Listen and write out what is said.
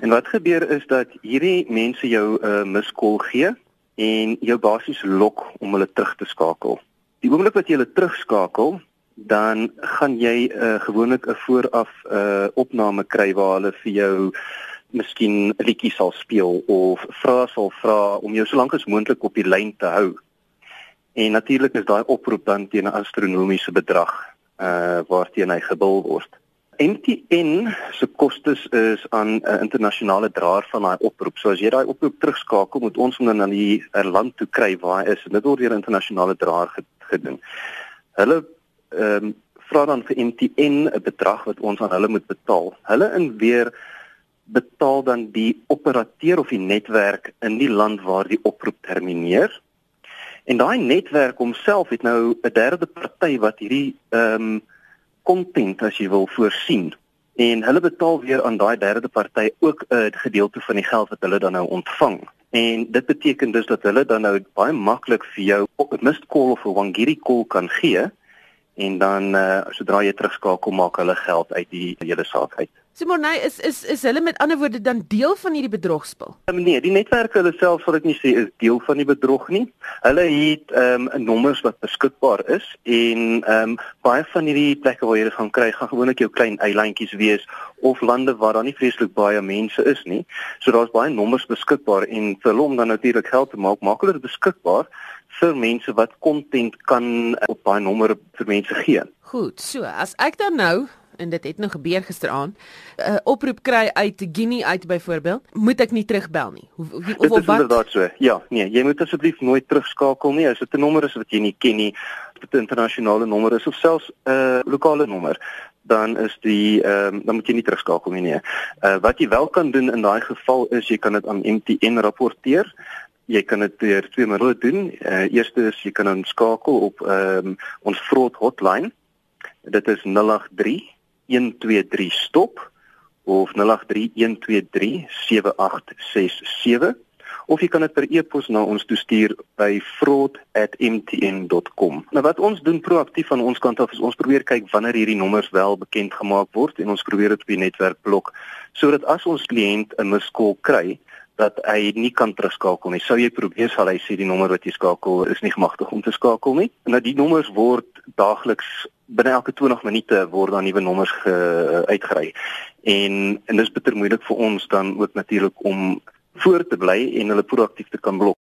En wat gebeur is dat hierdie mense jou 'n uh, miskol gee en jou basies lok om hulle terug te skakel. Die oomblik wat jy hulle terugskakel, dan gaan jy uh, gewoonlik 'n vooraf 'n uh, opname kry waar hulle vir jou miskien 'n liedjie sal speel of vra sal vra om jou solank as moontlik op die lyn te hou. En natuurlik is daai oproep dan teen 'n astronomiese bedrag uh waarteen hy gebul word. MTN se kostes is aan 'n internasionale draer van daai oproep. So as jy daai oproep terugskakel, moet ons hom dan na die land toe kry waar hy is. Dit word deur 'n internasionale draer gedoen. Hulle ehm um, vra dan vir MTN 'n bedrag wat ons aan hulle moet betaal. Hulle in weer betaal dan die operateur of die netwerk in die land waar die oproep termineer. En daai netwerk homself het nou 'n derde party wat hierdie ehm um, kontent as jy wil voorsien en hulle betaal weer aan daai derde party ook 'n gedeelte van die geld wat hulle dan nou ontvang. En dit beteken dus dat hulle dan nou baie maklik vir jou 'n missed call of 'n wangiri call kan gee en dan uh, sodra jy terugskakel maak hulle geld uit die hele saak uit. Simonay is is is hulle met ander woorde dan deel van hierdie bedrogspel? Um, nee, die netwerke hulle self sal ek nie sê is deel van die bedrog nie. Hulle het ehm um, nommers wat beskikbaar is en ehm um, baie van hierdie plekke waar jy dit gaan kry, gaan gewoonlik jou klein eilandjies wees of lande waar daar nie vreeslik baie mense is nie. So daar's baie nommers beskikbaar en vir hulle om dan natuurlik geld te maak, maak hulle dit beskikbaar vir mense wat kontent kan op baie nommer vir mense gee. Goed, so as ek dan nou en dit het nou gebeur gisteraand 'n uh, oproep kry uit Guinea uit byvoorbeeld moet ek nie terugbel nie. Of of, of wat? inderdaad so. Ja nee jy moet asseblief nooit terugskakel nie. As dit 'n nommer is wat jy nie ken nie dit 'n internasionale nommer is of selfs 'n uh, lokale nommer dan is die ehm um, dan moet jy nie terugskakel nie nee. Uh, wat jy wel kan doen in daai geval is jy kan dit aan MTN rapporteer. Jy kan dit deur twee middele doen. Uh, eerste is jy kan dan skakel op ehm um, ons fraud hotline. Dit is 083 123 stop of 0831237867 of jy kan dit per e-pos na ons toestuur by fraud@mtn.com. Nou wat ons doen proaktief van ons kant af is ons probeer kyk wanneer hierdie nommers wel bekend gemaak word en ons probeer dit op die netwerk blok sodat as ons kliënt 'n miskol kry dat hy nie kan terugskakel nie. Sou jy probeer sal hy sê die nommer wat jy skakel is nie gemagtig om te skakel nie. En dat die nommers word daagliks binne elke 20 minute word daar nuwe nommers ge, uitgery. En en dis bitter moeilik vir ons dan ook natuurlik om voor te bly en hulle proaktief te kan blok.